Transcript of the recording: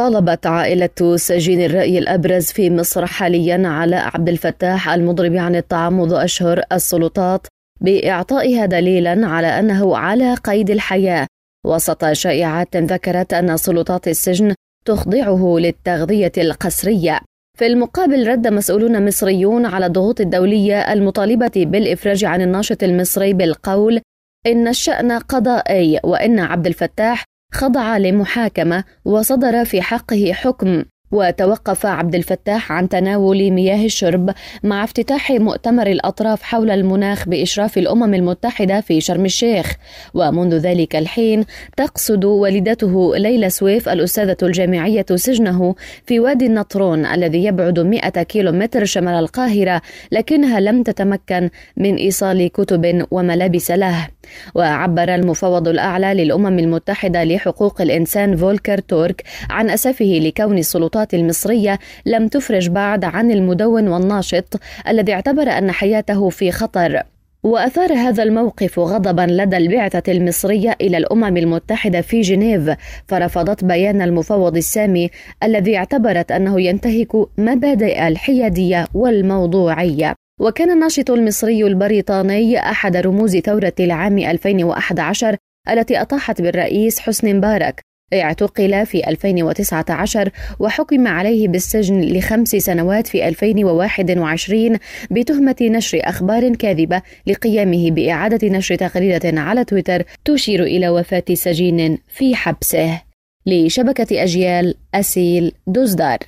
طالبت عائلة سجين الرأي الأبرز في مصر حاليا علاء عبد الفتاح المضرب عن الطعام منذ أشهر السلطات بإعطائها دليلا على أنه على قيد الحياة. وسط شائعات ذكرت أن سلطات السجن تخضعه للتغذية القسرية. في المقابل رد مسؤولون مصريون على الضغوط الدولية المطالبة بالإفراج عن الناشط المصري بالقول إن الشأن قضائي وإن عبد الفتاح خضع لمحاكمة وصدر في حقه حكم وتوقف عبد الفتاح عن تناول مياه الشرب مع افتتاح مؤتمر الأطراف حول المناخ بإشراف الأمم المتحدة في شرم الشيخ. ومنذ ذلك الحين تقصد والدته ليلى سويف الأستاذة الجامعية سجنه في وادي النطرون الذي يبعد 100 كيلومتر شمال القاهرة لكنها لم تتمكن من إيصال كتب وملابس له. وعبر المفوض الأعلى للأمم المتحدة لحقوق الإنسان فولكر تورك عن أسفه لكون السلطات المصرية لم تفرج بعد عن المدون والناشط الذي اعتبر أن حياته في خطر. وأثار هذا الموقف غضبا لدى البعثة المصرية إلى الأمم المتحدة في جنيف فرفضت بيان المفوض السامي الذي اعتبرت أنه ينتهك مبادئ الحيادية والموضوعية. وكان الناشط المصري البريطاني أحد رموز ثورة العام 2011 التي أطاحت بالرئيس حسني مبارك اعتقل في 2019 وحكم عليه بالسجن لخمس سنوات في 2021 بتهمة نشر أخبار كاذبة لقيامه بإعادة نشر تغريدة على تويتر تشير إلى وفاة سجين في حبسه. لشبكة أجيال أسيل دوزدار.